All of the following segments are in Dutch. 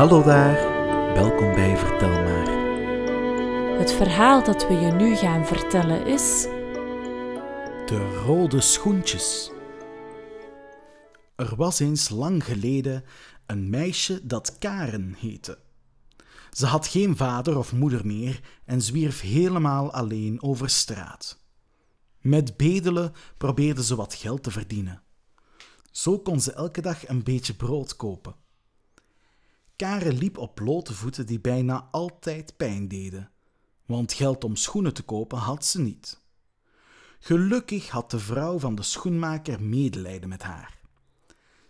Hallo daar, welkom bij Vertel maar. Het verhaal dat we je nu gaan vertellen is. De rode schoentjes. Er was eens lang geleden een meisje dat Karen heette. Ze had geen vader of moeder meer en zwierf helemaal alleen over straat. Met bedelen probeerde ze wat geld te verdienen. Zo kon ze elke dag een beetje brood kopen. Karen liep op blote voeten die bijna altijd pijn deden, want geld om schoenen te kopen had ze niet. Gelukkig had de vrouw van de schoenmaker medelijden met haar.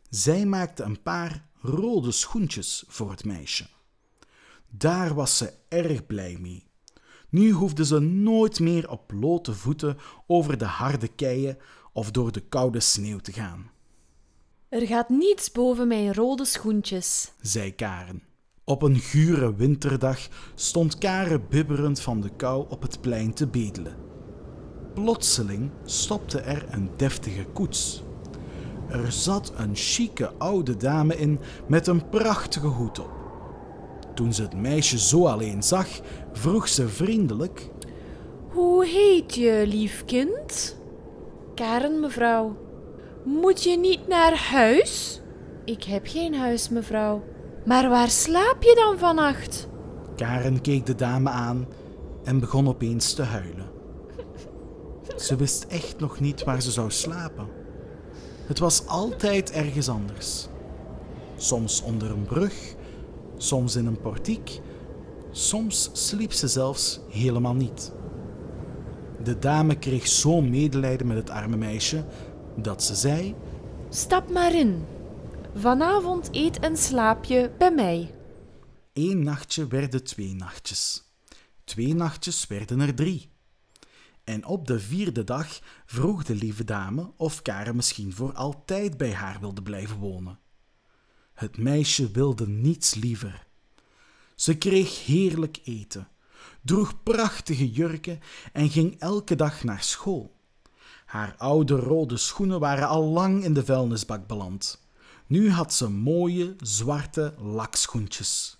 Zij maakte een paar rode schoentjes voor het meisje. Daar was ze erg blij mee. Nu hoefde ze nooit meer op blote voeten over de harde keien of door de koude sneeuw te gaan. Er gaat niets boven mijn rode schoentjes, zei Karen. Op een gure winterdag stond Karen bibberend van de kou op het plein te bedelen. Plotseling stopte er een deftige koets. Er zat een chique oude dame in met een prachtige hoed op. Toen ze het meisje zo alleen zag, vroeg ze vriendelijk: Hoe heet je, lief kind? Karen, mevrouw. Moet je niet naar huis? Ik heb geen huis, mevrouw. Maar waar slaap je dan vannacht? Karen keek de dame aan en begon opeens te huilen. Ze wist echt nog niet waar ze zou slapen. Het was altijd ergens anders. Soms onder een brug, soms in een portiek, soms sliep ze zelfs helemaal niet. De dame kreeg zo medelijden met het arme meisje dat ze zei: Stap maar in. Vanavond eet en slaap je bij mij. Eén nachtje werden twee nachtjes. Twee nachtjes werden er drie. En op de vierde dag vroeg de lieve dame of Karen misschien voor altijd bij haar wilde blijven wonen. Het meisje wilde niets liever. Ze kreeg heerlijk eten, droeg prachtige jurken en ging elke dag naar school. Haar oude rode schoenen waren al lang in de vuilnisbak beland. Nu had ze mooie, zwarte lakschoentjes.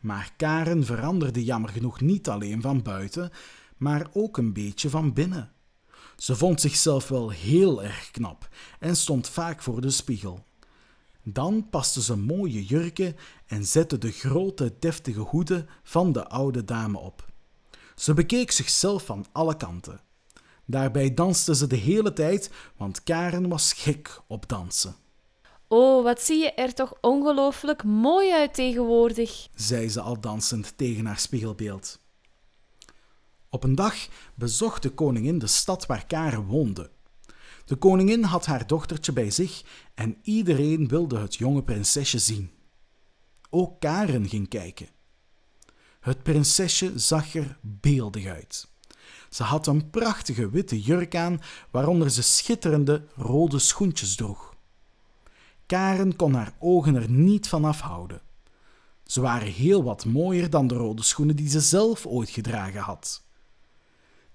Maar Karen veranderde jammer genoeg niet alleen van buiten, maar ook een beetje van binnen. Ze vond zichzelf wel heel erg knap en stond vaak voor de spiegel. Dan paste ze mooie jurken en zette de grote, deftige hoeden van de oude dame op. Ze bekeek zichzelf van alle kanten. Daarbij danste ze de hele tijd, want Karen was gek op dansen. Oh, wat zie je er toch ongelooflijk mooi uit tegenwoordig, zei ze al dansend tegen haar spiegelbeeld. Op een dag bezocht de koningin de stad waar Karen woonde. De koningin had haar dochtertje bij zich en iedereen wilde het jonge prinsesje zien. Ook Karen ging kijken. Het prinsesje zag er beeldig uit. Ze had een prachtige witte jurk aan, waaronder ze schitterende rode schoentjes droeg. Karen kon haar ogen er niet van afhouden. Ze waren heel wat mooier dan de rode schoenen die ze zelf ooit gedragen had.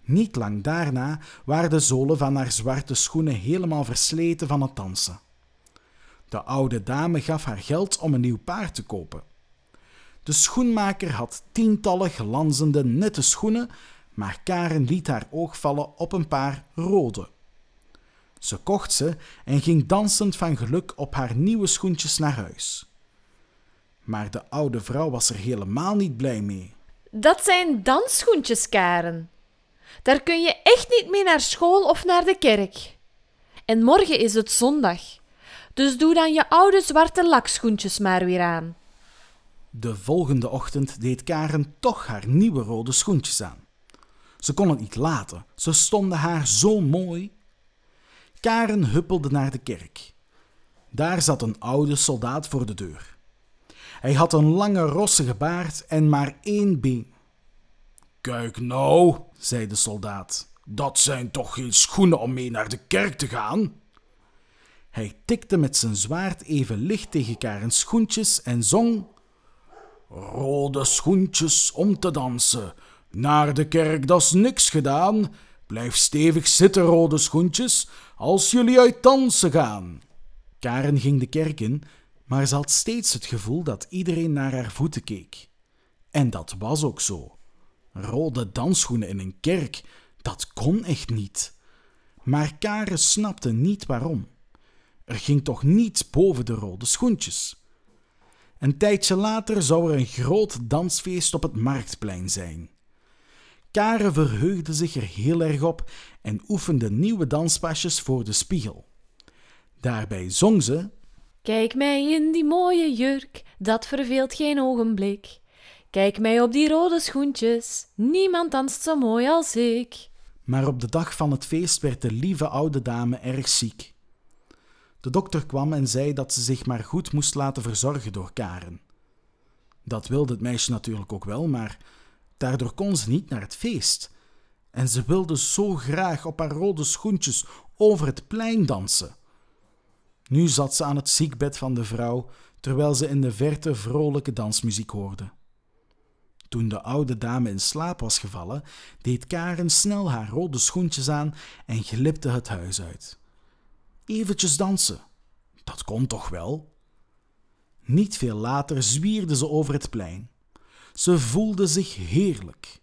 Niet lang daarna waren de zolen van haar zwarte schoenen helemaal versleten van het dansen. De oude dame gaf haar geld om een nieuw paard te kopen. De schoenmaker had tientallen glanzende, nette schoenen, maar Karen liet haar oog vallen op een paar rode. Ze kocht ze en ging dansend van geluk op haar nieuwe schoentjes naar huis. Maar de oude vrouw was er helemaal niet blij mee. Dat zijn dansschoentjes, Karen. Daar kun je echt niet mee naar school of naar de kerk. En morgen is het zondag. Dus doe dan je oude zwarte lakschoentjes maar weer aan. De volgende ochtend deed Karen toch haar nieuwe rode schoentjes aan. Ze kon het niet laten, ze stonden haar zo mooi. Karen huppelde naar de kerk. Daar zat een oude soldaat voor de deur. Hij had een lange rossige baard en maar één been. Kijk nou, zei de soldaat, dat zijn toch geen schoenen om mee naar de kerk te gaan? Hij tikte met zijn zwaard even licht tegen Karens schoentjes en zong: Rode schoentjes om te dansen, naar de kerk, dat's niks gedaan. Blijf stevig zitten, rode schoentjes, als jullie uit dansen gaan. Karen ging de kerk in, Maar ze had steeds het gevoel dat iedereen naar haar voeten keek. En dat was ook zo. Rode dansschoenen in een kerk, dat kon echt niet. Maar Karen snapte niet waarom. Er ging toch niets boven de rode schoentjes. Een tijdje later zou er een groot dansfeest op het marktplein zijn. Karen verheugde zich er heel erg op en oefende nieuwe danspasjes voor de spiegel. Daarbij zong ze: Kijk mij in die mooie jurk, dat verveelt geen ogenblik. Kijk mij op die rode schoentjes, niemand danst zo mooi als ik. Maar op de dag van het feest werd de lieve oude dame erg ziek. De dokter kwam en zei dat ze zich maar goed moest laten verzorgen door Karen. Dat wilde het meisje natuurlijk ook wel, maar daardoor kon ze niet naar het feest. En ze wilde zo graag op haar rode schoentjes over het plein dansen. Nu zat ze aan het ziekbed van de vrouw, terwijl ze in de verte vrolijke dansmuziek hoorde. Toen de oude dame in slaap was gevallen, deed Karen snel haar rode schoentjes aan en glipte het huis uit. Eventjes dansen, dat kon toch wel? Niet veel later zwierde ze over het plein. Ze voelde zich heerlijk.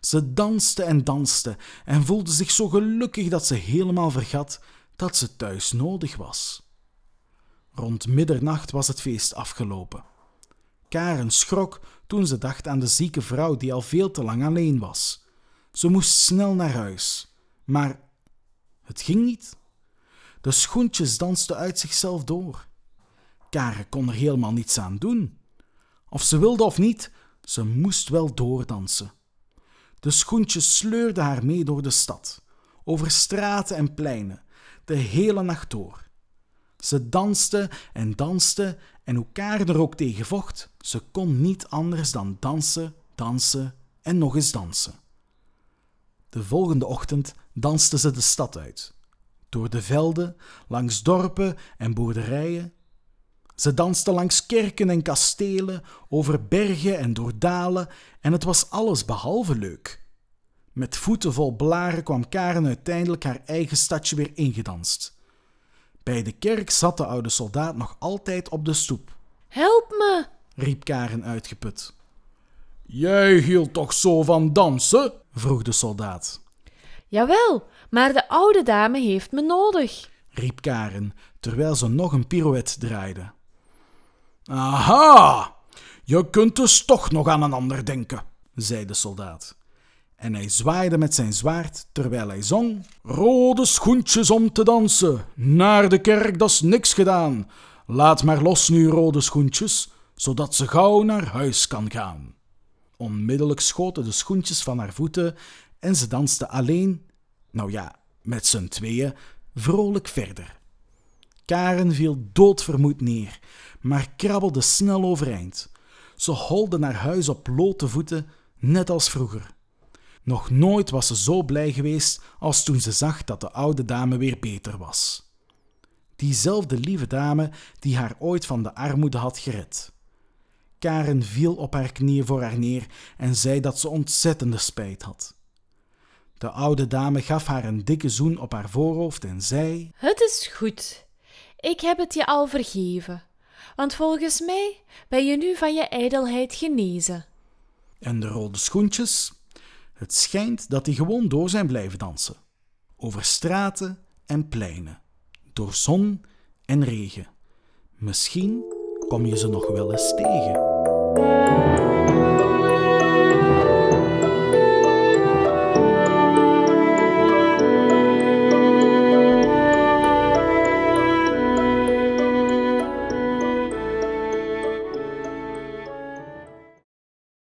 Ze danste en danste en voelde zich zo gelukkig dat ze helemaal vergat dat ze thuis nodig was. Rond middernacht was het feest afgelopen. Karen schrok toen ze dacht aan de zieke vrouw die al veel te lang alleen was. Ze moest snel naar huis, maar het ging niet. De schoentjes dansten uit zichzelf door. Karen kon er helemaal niets aan doen. Of ze wilde of niet, ze moest wel doordansen. De schoentjes sleurden haar mee door de stad, over straten en pleinen, de hele nacht door. Ze danste en danste en hoe er ook tegen vocht, ze kon niet anders dan dansen, dansen en nog eens dansen. De volgende ochtend danste ze de stad uit. Door de velden, langs dorpen en boerderijen. Ze danste langs kerken en kastelen, over bergen en door dalen, en het was alles behalve leuk. Met voeten vol blaren kwam Karen uiteindelijk haar eigen stadje weer ingedanst. Bij de kerk zat de oude soldaat nog altijd op de stoep. Help me! riep Karen uitgeput. Jij hield toch zo van dansen? vroeg de soldaat. Jawel, maar de oude dame heeft me nodig, riep Karen, terwijl ze nog een pirouette draaide. Aha, je kunt dus toch nog aan een ander denken, zei de soldaat. En hij zwaaide met zijn zwaard terwijl hij zong: Rode schoentjes om te dansen, naar de kerk, dat is niks gedaan. Laat maar los nu, rode schoentjes, zodat ze gauw naar huis kan gaan. Onmiddellijk schoten de schoentjes van haar voeten en ze danste alleen, nou ja, met z'n tweeën, vrolijk verder. Karen viel doodvermoed neer, maar krabbelde snel overeind. Ze holde naar huis op blote voeten, net als vroeger. Nog nooit was ze zo blij geweest als toen ze zag dat de oude dame weer beter was. Diezelfde lieve dame die haar ooit van de armoede had gered. Karen viel op haar knieën voor haar neer en zei dat ze ontzettende spijt had. De oude dame gaf haar een dikke zoen op haar voorhoofd en zei: Het is goed. Ik heb het je al vergeven, want volgens mij ben je nu van je ijdelheid genezen. En de rode schoentjes? Het schijnt dat die gewoon door zijn blijven dansen. Over straten en pleinen, door zon en regen. Misschien kom je ze nog wel eens tegen.